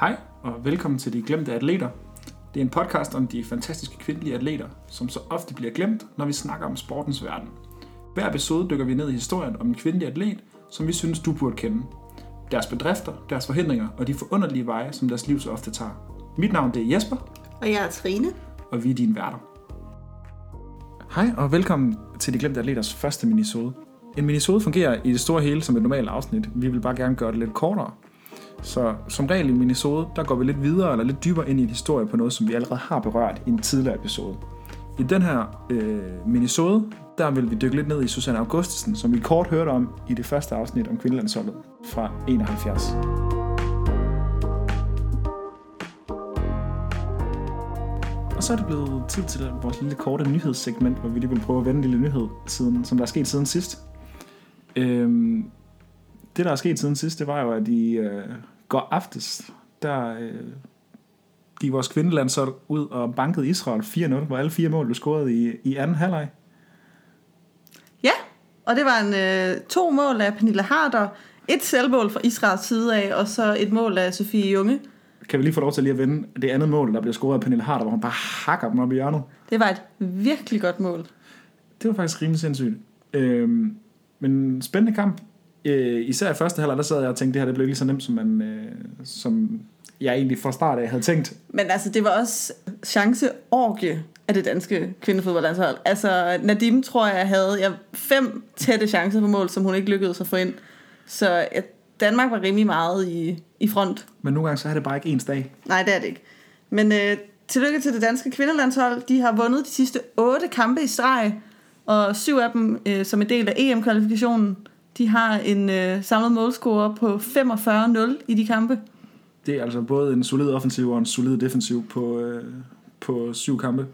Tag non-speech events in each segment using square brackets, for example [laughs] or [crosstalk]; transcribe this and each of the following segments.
Hej og velkommen til De Glemte Atleter. Det er en podcast om de fantastiske kvindelige atleter, som så ofte bliver glemt, når vi snakker om sportens verden. Hver episode dykker vi ned i historien om en kvindelig atlet, som vi synes, du burde kende. Deres bedrifter, deres forhindringer og de forunderlige veje, som deres liv så ofte tager. Mit navn det er Jesper, Og jeg er Trine. og vi er dine værter. Hej og velkommen til De Glemte Atleters første minisode. En minisode fungerer i det store hele som et normalt afsnit. Vi vil bare gerne gøre det lidt kortere. Så som regel i minisode, der går vi lidt videre eller lidt dybere ind i en historie på noget, som vi allerede har berørt i en tidligere episode. I den her øh, minisode, der vil vi dykke lidt ned i Susanne Augustesen, som vi kort hørte om i det første afsnit om kvindelandsholdet fra 71. Og så er det blevet tid til vores lille korte nyhedssegment, hvor vi lige vil prøve at vende en lille nyhed, siden, som der er sket siden sidst. Øhm, det, der er sket siden sidst, det var jo, at i øh, går aftes, der øh, gik vores kvindelandshold ud og bankede Israel 4-0, hvor alle fire mål blev scoret i, i anden halvleg. Ja, og det var en øh, to mål af Pernille Harder, et selvmål fra Israels side af, og så et mål af Sofie Junge. Kan vi lige få lov til lige at vende det andet mål, der bliver scoret af Pernille Harder, hvor hun bare hakker dem op i hjørnet. Det var et virkelig godt mål. Det var faktisk rimelig sindssygt. Øhm, men spændende kamp. Øh, især i første halvleg, der sad jeg og tænkte, det her det blev ikke lige så nemt, som, man, øh, som jeg egentlig fra start af havde tænkt. Men altså, det var også chanceorgie af det danske kvindefodboldlandshold. Altså, Nadim tror jeg havde jeg, fem tætte chancer på mål, som hun ikke lykkedes at få ind. Så ja, Danmark var rimelig meget i, i front. Men nogle gange så er det bare ikke ens dag. Nej, det er det ikke. Men øh, tillykke til det danske kvindelandshold. De har vundet de sidste otte kampe i streg, og syv af dem øh, som en del af EM-kvalifikationen. De har en øh, samlet målscore på 45-0 i de kampe. Det er altså både en solid offensiv og en solid defensiv på, øh, på syv kampe.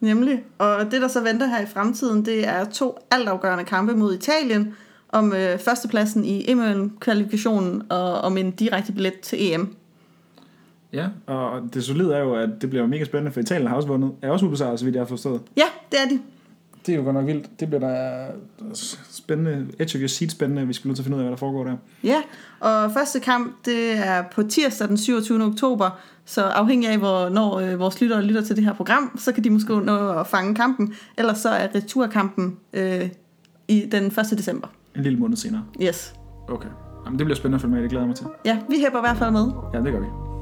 Nemlig. Og det, der så venter her i fremtiden, det er to altafgørende kampe mod Italien om øh, førstepladsen i EM-kvalifikationen og om en direkte billet til EM. Ja, og det solide er jo, at det bliver mega spændende, for Italien har også vundet. Er også ubesejret, så vidt jeg har forstået. Ja, det er de. Det er jo godt nok vildt. Det bliver da spændende, edge of your seat spændende, vi skal nødt til at finde ud af, hvad der foregår der. Ja, og første kamp, det er på tirsdag den 27. oktober, så afhængig af, hvornår øh, vores lyttere lytter til det her program, så kan de måske nå at fange kampen, ellers så er returkampen øh, i den 1. december. En lille måned senere. Yes. Okay. Jamen, det bliver spændende at følge med, det glæder jeg mig til. Ja, vi hæpper i hvert fald med. Ja, det gør vi.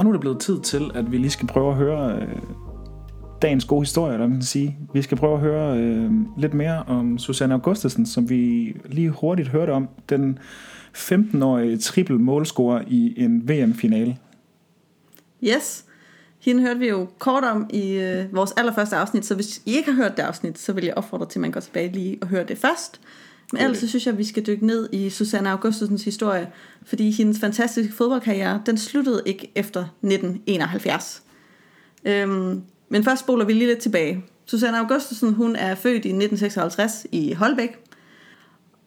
Og nu er det blevet tid til, at vi lige skal prøve at høre øh, dagens gode historie, eller man kan sige. Vi skal prøve at høre øh, lidt mere om Susanne Augustesen, som vi lige hurtigt hørte om. Den 15-årige triple målscorer i en VM-finale. Yes. Hende hørte vi jo kort om i øh, vores allerførste afsnit, så hvis I ikke har hørt det afsnit, så vil jeg opfordre til, at man går tilbage lige og hører det først. Men ellers så synes jeg, at vi skal dykke ned i Susanne Augustusens historie, fordi hendes fantastiske fodboldkarriere, den sluttede ikke efter 1971. Øhm, men først spoler vi lige lidt tilbage. Susanne Augustusen, hun er født i 1956 i Holbæk,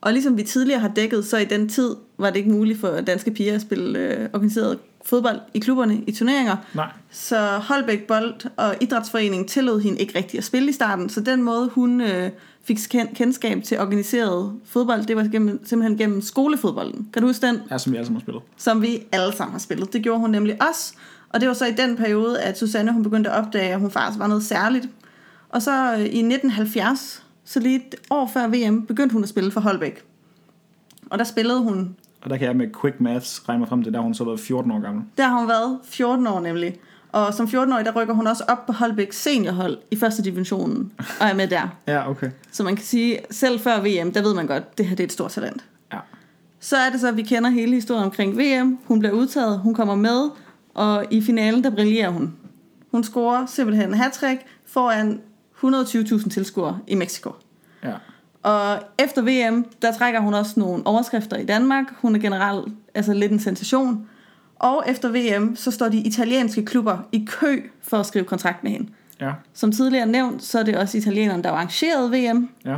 og ligesom vi tidligere har dækket, så i den tid var det ikke muligt for danske piger at spille øh, organiseret fodbold i klubberne i turneringer. Nej. Så Holbæk Bold og Idrætsforeningen tillod hende ikke rigtig at spille i starten, så den måde hun øh, fik ken- kendskab til organiseret fodbold, det var gennem, simpelthen gennem skolefodbolden. Kan du huske den? Ja, som vi alle sammen har spillet. Som vi alle sammen har spillet. Det gjorde hun nemlig også. Og det var så i den periode, at Susanne hun begyndte at opdage, at hun faktisk var noget særligt. Og så øh, i 1970, så lige et år før VM, begyndte hun at spille for Holbæk. Og der spillede hun Og der kan jeg med quick maths regne mig frem til, der hun så været 14 år gammel. Der har hun været 14 år nemlig. Og som 14-årig, der rykker hun også op på Holbæk seniorhold i første divisionen, og er med der. [laughs] Ja, okay. Så man kan sige, selv før VM, der ved man godt, det her det er et stort talent. Ja. Så er det så, at vi kender hele historien omkring VM. Hun bliver udtaget, hun kommer med, og i finalen, der brillerer hun. Hun scorer simpelthen en hat foran 120.000 tilskuere i Mexico. Ja. Og efter VM, der trækker hun også nogle overskrifter i Danmark. Hun er generelt altså lidt en sensation. Og efter VM, så står de italienske klubber i kø for at skrive kontrakt med hende. Ja. Som tidligere nævnt, så er det også italienerne, der har arrangeret VM. Ja.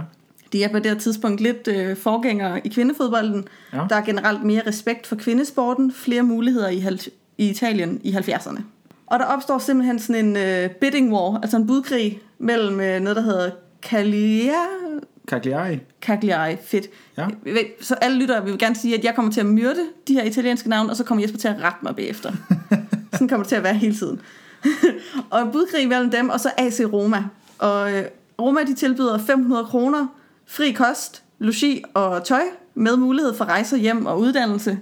De er på det her tidspunkt lidt øh, forgængere i kvindefodbolden. Ja. Der er generelt mere respekt for kvindesporten, flere muligheder i, halv- i Italien i 70'erne. Og der opstår simpelthen sådan en øh, bidding war, altså en budkrig mellem øh, noget, der hedder Cagliari, Cagliari. Cagliari, fedt. Ja. Så alle lyttere vil gerne sige, at jeg kommer til at myrde de her italienske navne, og så kommer Jesper til at rette mig bagefter. [laughs] Sådan kommer det til at være hele tiden. [laughs] og budkrig mellem dem, og så AC Roma. Og øh, Roma, de tilbyder 500 kroner, fri kost, logi og tøj, med mulighed for rejser hjem og uddannelse.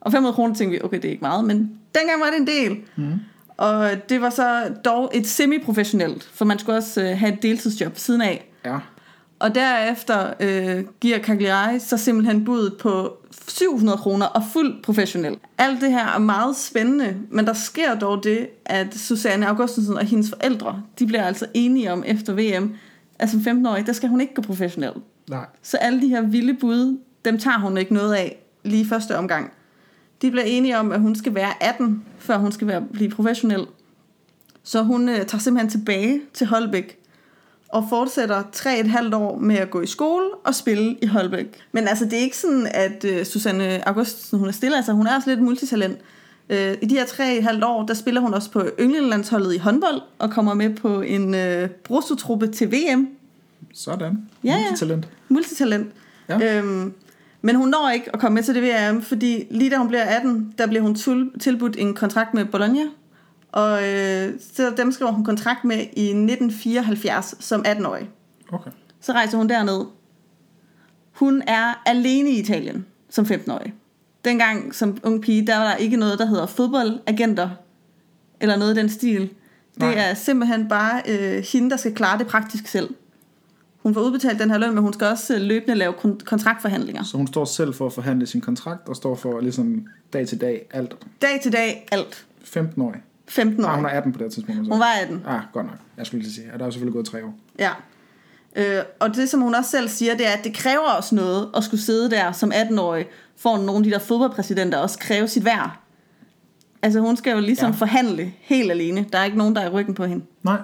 Og 500 kroner tænkte vi, okay, det er ikke meget, men dengang var det en del. Mm. Og det var så dog et semi-professionelt, for man skulle også øh, have et deltidsjob siden af. Ja. Og derefter øh, giver Cagliari så simpelthen budet på 700 kroner og fuldt professionel. Alt det her er meget spændende, men der sker dog det, at Susanne Augustensen og hendes forældre, de bliver altså enige om efter VM, at som 15-årig, der skal hun ikke gå professionel. Nej. Så alle de her vilde bud, dem tager hun ikke noget af lige første omgang. De bliver enige om, at hun skal være 18, før hun skal være, blive professionel. Så hun øh, tager simpelthen tilbage til Holbæk og fortsætter tre et halvt år med at gå i skole og spille i Holbæk. Men altså, det er ikke sådan, at uh, Susanne Augustsen, hun er stille. Altså, hun er også lidt multitalent. Uh, I de her tre et halvt år, der spiller hun også på ynglingelandsholdet i håndbold og kommer med på en uh, brustotruppe til VM. Sådan. Ja, ja. Multitalent. Multitalent. Ja. Øhm, men hun når ikke at komme med til det VM, fordi lige da hun bliver 18, der bliver hun tilbudt en kontrakt med Bologna. Og øh, så dem skriver hun kontrakt med i 1974 som 18-årig. Okay. Så rejser hun derned. Hun er alene i Italien som 15-årig. Dengang som ung pige, der var der ikke noget, der hedder fodboldagenter, eller noget i den stil. Det Nej. er simpelthen bare øh, hende, der skal klare det praktisk selv. Hun får udbetalt den her løn, men hun skal også øh, løbende lave kon- kontraktforhandlinger. Så hun står selv for at forhandle sin kontrakt, og står for ligesom dag til dag alt. Dag til dag, alt. 15 år. 15 Nej, hun år. er 18 på det tidspunkt. Så. Hun var 18. Ah, godt nok. Jeg skulle lige sige. Og der er jo selvfølgelig gået tre år. Ja. Øh, og det, som hun også selv siger, det er, at det kræver også noget at skulle sidde der som 18-årig, for nogle af de der fodboldpræsidenter også kræve sit værd. Altså hun skal jo ligesom ja. forhandle helt alene. Der er ikke nogen, der er i ryggen på hende. Nej.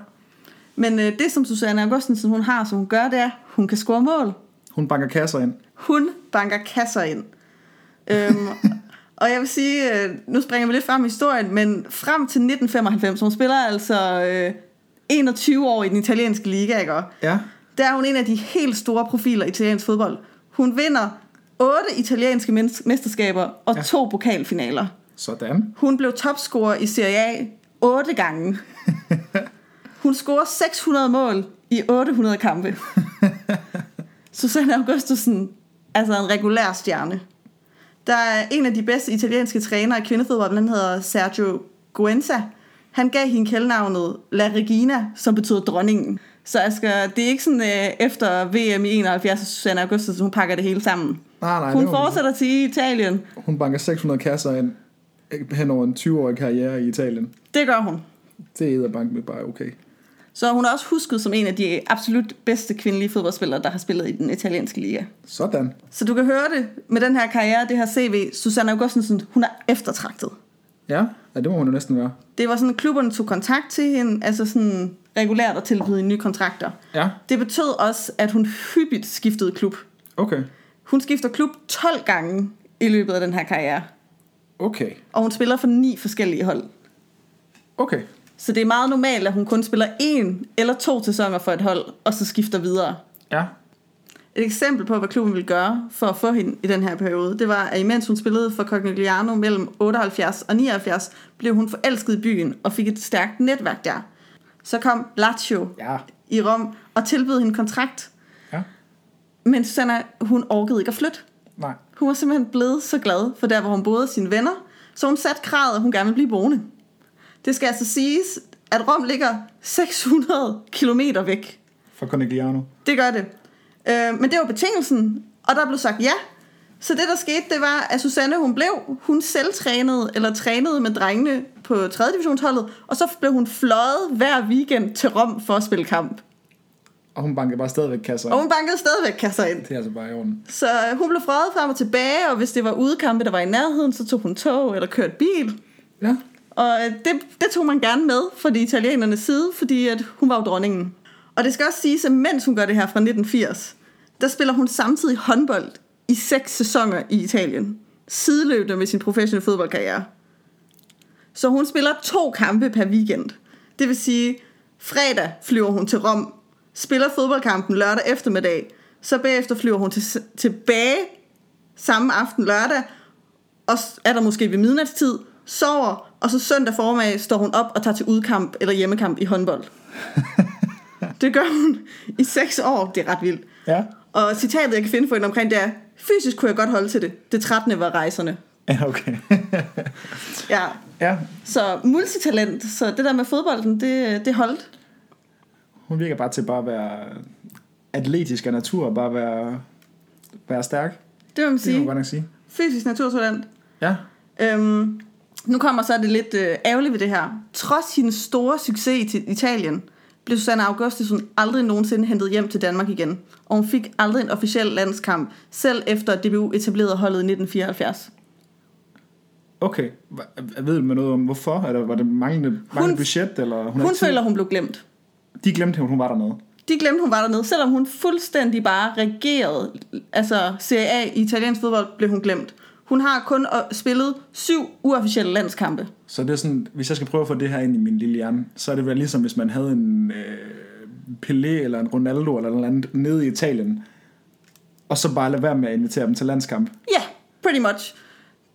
Men øh, det, som Susanne Augustensen hun har, som hun gør, det er, hun kan score mål. Hun banker kasser ind. Hun banker kasser ind. Øhm, [laughs] og jeg vil sige, øh, nu springer vi lidt frem i historien, men frem til 1995, hun spiller altså øh, 21 år i den italienske liga, ikke? Ja. der er hun en af de helt store profiler i italiensk fodbold. Hun vinder otte italienske mesterskaber og ja. to pokalfinaler. Sådan. Hun blev topscorer i Serie A otte gange. [laughs] Hun scorer 600 mål i 800 kampe. [laughs] Susanne Augustusen, altså en regulær stjerne. Der er en af de bedste italienske trænere i kvindefodbold, han hedder Sergio Guenza. Han gav hende kældnavnet La Regina, som betyder dronningen. Så Asger, det er ikke sådan, øh, efter VM i 71, at Susanne Augustusen, hun pakker det hele sammen. Nej, nej. Hun fortsætter til Italien. Hun banker 600 kasser ind øh, hen over en 20-årig karriere i Italien. Det gør hun. Det er bank med bare okay. Så hun er også husket som en af de absolut bedste kvindelige fodboldspillere, der har spillet i den italienske liga. Sådan. Så du kan høre det med den her karriere, det her CV. Susanne Augustensen, hun er eftertragtet. Ja, ja det må hun jo næsten være. Det var sådan, at klubberne tog kontakt til hende, altså sådan regulært at tilbyde nye kontrakter. Ja, Det betød også, at hun hyppigt skiftede klub. okay. Hun skifter klub 12 gange i løbet af den her karriere. Okay. Og hun spiller for ni forskellige hold. Okay. Så det er meget normalt, at hun kun spiller en eller to sæsoner for et hold, og så skifter videre. Ja. Et eksempel på, hvad klubben ville gøre for at få hende i den her periode, det var, at imens hun spillede for Cogliano mellem 78 og 79, blev hun forelsket i byen og fik et stærkt netværk der. Så kom Lazio Ja. i Rom og tilbød hende kontrakt, Ja. men Susanna, hun orkede ikke at flytte. Nej. Hun var simpelthen blevet så glad for der, hvor hun boede sine venner, så hun satte kravet, at hun gerne ville blive boende. Det skal altså siges, at Rom ligger 600 kilometer væk Fra Conegliano. det gør det. Øh, men det var betingelsen, og der blev sagt ja. Så det, der skete, det var, at Susanne, hun blev, hun selv trænede, eller trænede med drengene på 3. divisionsholdet, og så blev hun fløjet hver weekend til Rom for at spille kamp. Og hun banker bare stadigvæk kasser. Og hun bankede stadigvæk kasser ind. Det er altså bare i orden. Så øh, hun blev fløjet frem og tilbage, og hvis det var udekampe, der var i nærheden, så tog hun tog eller kørte bil. Ja. Og øh, det, det tog man gerne med fra de italienernes side, fordi at hun var jo dronningen. Og det skal også siges, at mens hun gør det her fra 1980, der spiller hun samtidig håndbold i seks sæsoner i Italien. Sideløbende med sin professionelle fodboldkarriere. Så hun spiller to kampe per weekend. Det vil sige, fredag flyver hun til Rom, spiller fodboldkampen lørdag eftermiddag, Så bagefter flyver hun til, tilbage samme aften lørdag, og er der måske ved midnatstid, sover, og så søndag formiddag står hun op og tager til udkamp eller hjemmekamp i håndbold. [laughs] det gør hun i seks år. Det er ret vildt. Ja. Og citatet, jeg kan finde for hende omkring, det er, fysisk kunne jeg godt holde til det. Det 13. var rejserne. Ja, okay. [laughs] Ja, ja, så multitalent. Så det der med fodbolden, det, det holdt. hun virker bare til bare at være atletisk af natur, bare være, være stærk. Det må man Det må man sige. godt nok sige. Fysisk naturtalent. Ja, Øhm, nu kommer så det lidt øh, ærgerligt ved det her. Trods hendes store succes i Italien, blev Susanne Augustusson aldrig nogensinde hentet hjem til Danmark igen. Og hun fik aldrig en officiel landskamp, selv efter at DBU etablerede holdet i 1974. okay. Ved med noget om hvorfor? Eller var det manglende, manglende Hun- budget? Eller hun, Hun føler, hun blev glemt. De glemte, at hun var dernede. De glemte, hun var dernede. Selvom hun fuldstændig bare regerede, altså Serie A i italiensk fodbold, blev hun glemt. Hun har kun øh, spillet syv uofficielle landskampe. Så det er sådan, hvis jeg skal prøve at få det her ind i min lille hjerne, så er det vel ligesom, hvis man havde en øh, Pelé eller en Ronaldo eller noget andet nede i Italien, og så bare lade være med at invitere dem til landskamp. Ja, yeah, pretty much.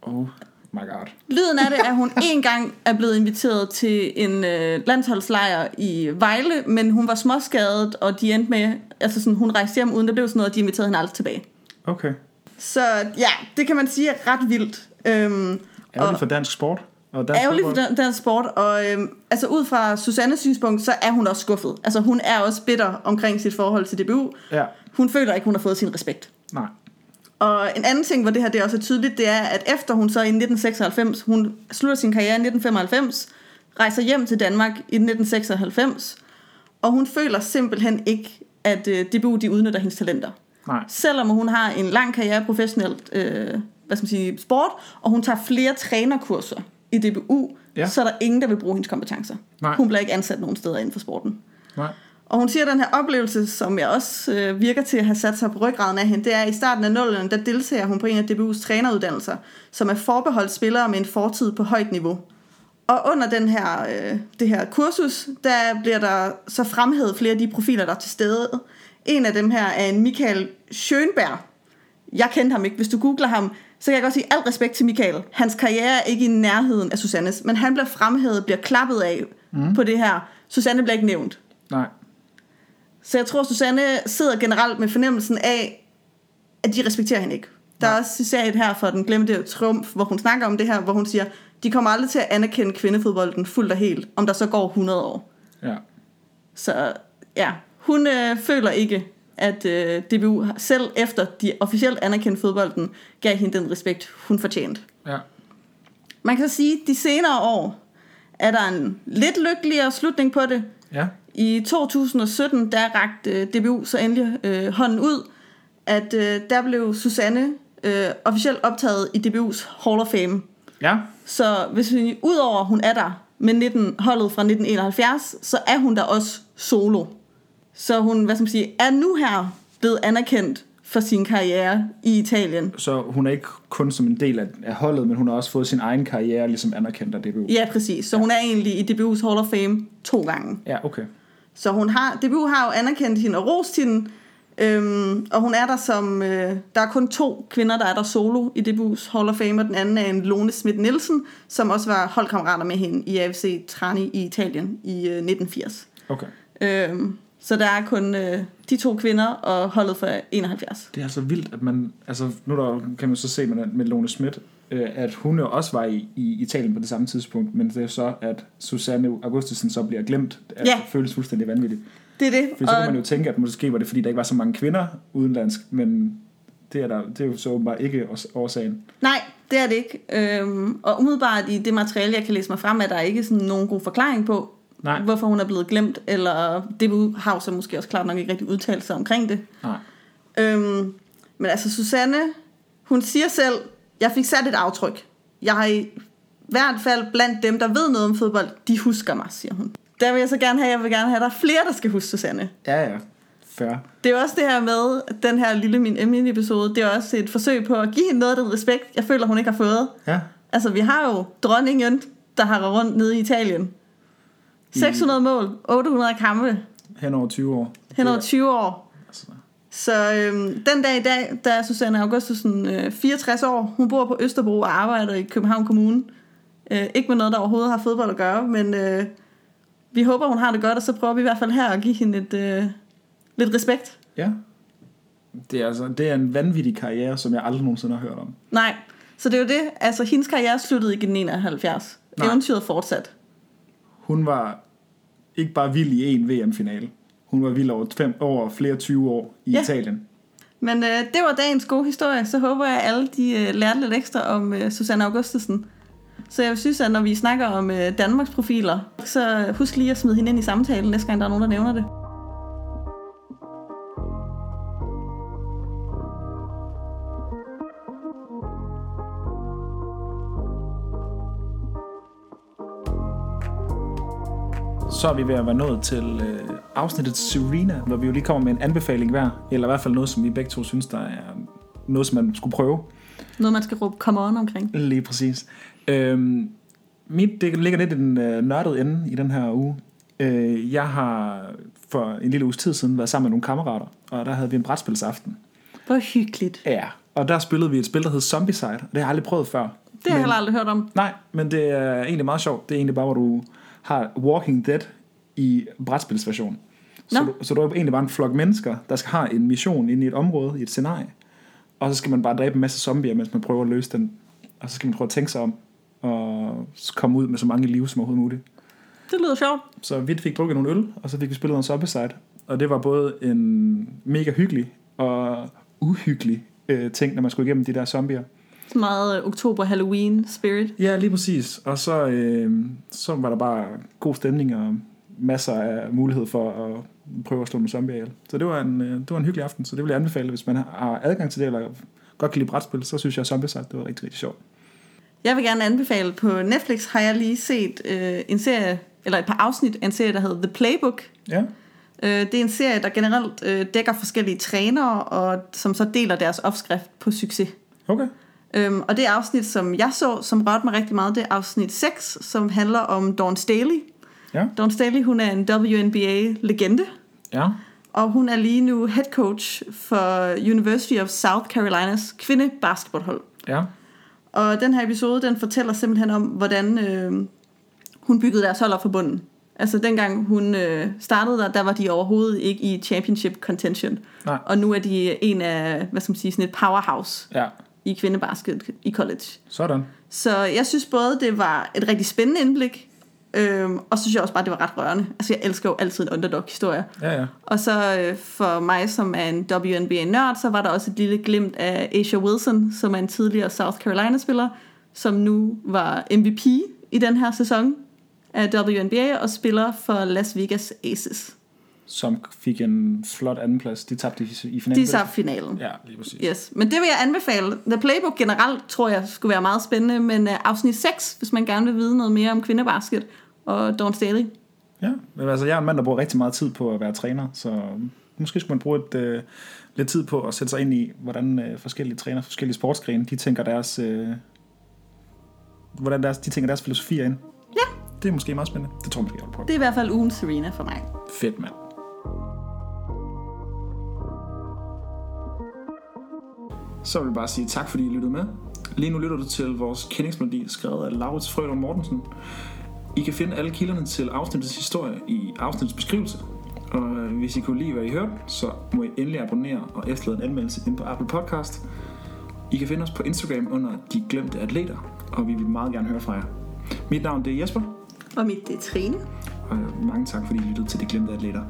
Oh my god. Lyden af det er, at hun [laughs] en gang er blevet inviteret til en øh, landsholdslejr i Vejle, men hun var småskadet, og de endte med, altså sådan, hun rejste hjem uden det blev sådan noget, og de inviterede hende aldrig tilbage. Okay. Så ja, det kan man sige er ret vildt. Øhm, Ærgerligt for dansk sport. Og dansk ærgerligt for den sport, og øhm, altså ud fra Susannes synspunkt, så er hun også skuffet. Altså hun er også bitter omkring sit forhold til DBU. Ja, Hun føler ikke, hun har fået sin respekt. nej. Og en anden ting, hvor det her det også er tydeligt, det er, at efter hun så i 1996, hun slutter sin karriere i 1995, rejser hjem til Danmark i 1996, og hun føler simpelthen ikke, at øh, DBU de udnytter hendes talenter. Nej. Selvom hun har en lang karriere professionelt øh, hvad skal man sige, sport, og hun tager flere trænerkurser i DBU, Ja. så er der ingen, der vil bruge hendes kompetencer. Nej. Hun bliver ikke ansat nogen steder inden for sporten. Nej. Og hun siger, at den her oplevelse, som jeg også øh, virker til at have sat sig på ryggraden af hende, det er, at i starten af nullerne, der deltager hun på en af DBU's træneruddannelser, som er forbeholdt spillere med en fortid på højt niveau. Og under den her, øh, det her kursus, der bliver der så fremhævet flere af de profiler, der er til stede. En af dem her er en Michael Schönberg. Jeg kendte ham ikke. Hvis du googler ham, så kan jeg godt sige al respekt til Michael. Hans karriere er ikke i nærheden af Susannes, men han bliver fremhævet, bliver klappet af mm. på det her. Susanne bliver ikke nævnt. Nej. Så jeg tror, Susanne sidder generelt med fornemmelsen af, at de respekterer hende ikke. Der er også citat her fra den glemte triumf, hvor hun snakker om det her, hvor hun siger, de kommer aldrig til at anerkende kvindefodbolden fuldt og helt, om der så går 100 år. Ja. Så ja, hun øh, føler ikke, at øh, DBU selv efter de officielt anerkendte fodbolden, gav hende den respekt, hun fortjente. Ja. Man kan så sige, at de senere år er der en lidt lykkeligere slutning på det. Ja. I 2017, der rakte øh, DBU så endelig øh, hånden ud, at øh, der blev Susanne øh, officielt optaget i DBU's Hall of Fame. Ja. Så hvis vi udover hun er der med 19, holdet fra 1971, så er hun der også solo. Så hun, hvad skal man sige, er nu her blevet anerkendt for sin karriere i Italien. Så hun er ikke kun som en del af, af holdet, men hun har også fået sin egen karriere ligesom anerkendt af DBU. Ja, præcis. Så hun er egentlig i DBU's Hall of Fame to gange. Ja, okay. Så hun har, DBU har jo anerkendt hende og rost hende, øhm, og hun er der som, øh, der er kun to kvinder, der er der solo i DBU's Hall of Fame, og den anden er en Lone Schmidt Nielsen, som også var holdkammerater med hende i AFC Trani i Italien i øh, 1980. Okay. Øhm, så der er kun øh, de to kvinder og holdet for 71. Det er altså vildt, at man... Altså, nu der, kan man så se med, med Lone Schmidt, øh, at hun jo også var i, i Italien på det samme tidspunkt, men det er så, at Susanne Augustusen så bliver glemt. At Ja. Det føles fuldstændig vanvittigt. Det er det. For så kan man jo tænke, at måske var det, fordi der ikke var så mange kvinder udenlandsk, men det er, der, det er jo så åbenbart ikke års- årsagen. Nej, det er det ikke. Øhm, og umiddelbart i det materiale, jeg kan læse mig frem, er der ikke sådan nogen god forklaring på, Nej. hvorfor hun er blevet glemt, eller DBU har så måske også klart nok ikke rigtig udtalt sig omkring det. Nej. Øhm, men altså Susanne, hun siger selv, jeg fik sat et aftryk. Jeg har i hvert fald blandt dem, der ved noget om fodbold, de husker mig, siger hun. Der vil jeg så gerne have, jeg vil gerne have, at der er flere, der skal huske Susanne. Ja, ja. Færre. Det er også det her med, den her lille min mini-episode, det er også et forsøg på at give hende noget af den respekt, jeg føler, hun ikke har fået. Ja. Altså, vi har jo dronningen, der har rundt nede i Italien. 600 mål, 800 kampe, Hen over 20 år. hen over Det er- 20 år. Altså, Så øhm, den dag i dag, der er Susanne Augustusen øh, 64 år. Hun bor på Østerbro og arbejder i København Kommune. Øh, ikke med noget, der overhovedet har fodbold at gøre, men øh, vi håber, hun har det godt, og så prøver vi i hvert fald her at give hende et, øh, lidt respekt. Ja. Det er, altså, det er en vanvittig karriere, som jeg aldrig nogensinde har hørt om. Nej, så det er jo det. Altså, hendes karriere sluttede ikke i 1971. Nej. Eventyret fortsat. Hun var ikke bare vild i en VM-finale. Hun var vild over, fem, over flere 20 år i Ja. Italien. Men øh, det var dagens gode historie. Så håber jeg, at alle de øh, lærte lidt ekstra om øh, Susanne Augustusen. Så jeg synes, at når vi snakker om øh, Danmarks profiler, så husk lige at smide hende ind i samtalen, næste gang der er nogen, der nævner det. Så er vi ved at være nået til øh, afsnittet Serena, hvor vi jo lige kommer med en anbefaling hver, eller i hvert fald noget, som vi begge to synes, der er noget, som man skulle prøve. Noget, man skal råbe come on omkring. Lige præcis. Øhm, mit, det ligger lidt i den øh, nørdede ende i den her uge. Øh, jeg har for en lille uges tid siden været sammen med nogle kammerater, og der havde vi en brætspilsaften. Hvor hyggeligt. Ja, og der spillede vi et spil, der hed Zombicide, og det har jeg aldrig prøvet før. Det har jeg heller aldrig hørt om. Nej, men det er egentlig meget sjovt. Det er egentlig bare, hvor du har Walking Dead i brætspilsversion. Så, du, så du er egentlig bare en flok mennesker, der skal have en mission inde i et område, i et scenarie. Og så skal man bare dræbe en masse zombier, mens man prøver at løse den. Og så skal man prøve at tænke sig om, og komme ud med så mange liv som overhovedet muligt. Det lyder sjovt. Så vi fik drukket nogle øl, og så fik vi spillet en Zombicide. Og det var både en mega hyggelig og uhyggelig øh, ting, når man skulle igennem de der zombier. Så meget øh, oktober Halloween spirit. Ja, lige præcis. Og så, øh, så var der bare god stemning og masser af mulighed for at prøve at slå nogle zombier ihjel. Så det var, en, øh, det var en hyggelig aften, så det vil jeg anbefale, hvis man har adgang til det, eller godt kan lide brætspil, så synes jeg, at Zombicide, det var rigtig, rigtig sjovt. Jeg vil gerne anbefale, på Netflix har jeg lige set øh, en serie, eller et par afsnit af en serie, der hedder The Playbook. Ja, Øh, det er en serie, der generelt øh, dækker forskellige trænere, og som så deler deres opskrift på succes. okay. Øhm, og det afsnit, som jeg så, som rørte mig rigtig meget, det er afsnit 6, som handler om Dawn Staley. Ja, Dawn Staley, hun er en WNBA-legende, ja, og hun er lige nu head coach for University of South Carolinas kvindebasketballhold. ja, Og den her episode, den fortæller simpelthen om, hvordan øh, hun byggede deres hold op fra bunden. Altså dengang hun øh, startede der, der var de overhovedet ikke i championship contention. Nej. Og nu er de en af, hvad skal man sige, sådan et powerhouse ja. I kvindebasket i college. Sådan. Så jeg synes både, det var et rigtig spændende indblik, øhm, og så synes jeg også bare, det var ret rørende. Altså jeg elsker jo altid en underdog-historie. Ja, ja. Og så øh, for mig, som er en WNBA-nørd, så var der også et lille glimt af Asia Wilson, som er en tidligere South Carolina-spiller, som nu var MVP i den her sæson af WNBA og spiller for Las Vegas Aces. Som fik en flot andenplads. De tabte i, i finalen. De tabte finalen. Ja, lige præcis. Yes. Men det vil jeg anbefale. The Playbook generelt tror jeg skulle være meget spændende, men uh, afsnit 6, hvis man gerne vil vide noget mere om kvindebasket og Dawn Staley. Ja, men altså jeg er en mand, der bruger rigtig meget tid på at være træner, så måske skulle man bruge et, øh, lidt tid på at sætte sig ind i, hvordan øh, forskellige træner, forskellige sportsgrene, de tænker deres, øh, hvordan deres, de tænker deres filosofier ind. Ja. Det er måske meget spændende. Det tror jeg jeg prøve. Det er i hvert fald ugen Serena for mig. Fedt, mand. Så vil jeg bare sige tak, fordi I lyttede med. Lige nu lytter du til vores kendingsmelodi, skrevet af Laurits Frølund Mortensen. I kan finde alle kilderne til afsnittets historie i afsnittets beskrivelse. Og øh, hvis I kunne lide, hvad I hørte, så må I endelig abonnere og efterlade en anmeldelse ind på Apple Podcast. I kan finde os på Instagram under De Glemte Atleter, og vi vil meget gerne høre fra jer. Mit navn det er Jesper, Og mit det er Trine. og mange tak, fordi I lyttede til De Glemte Atleter.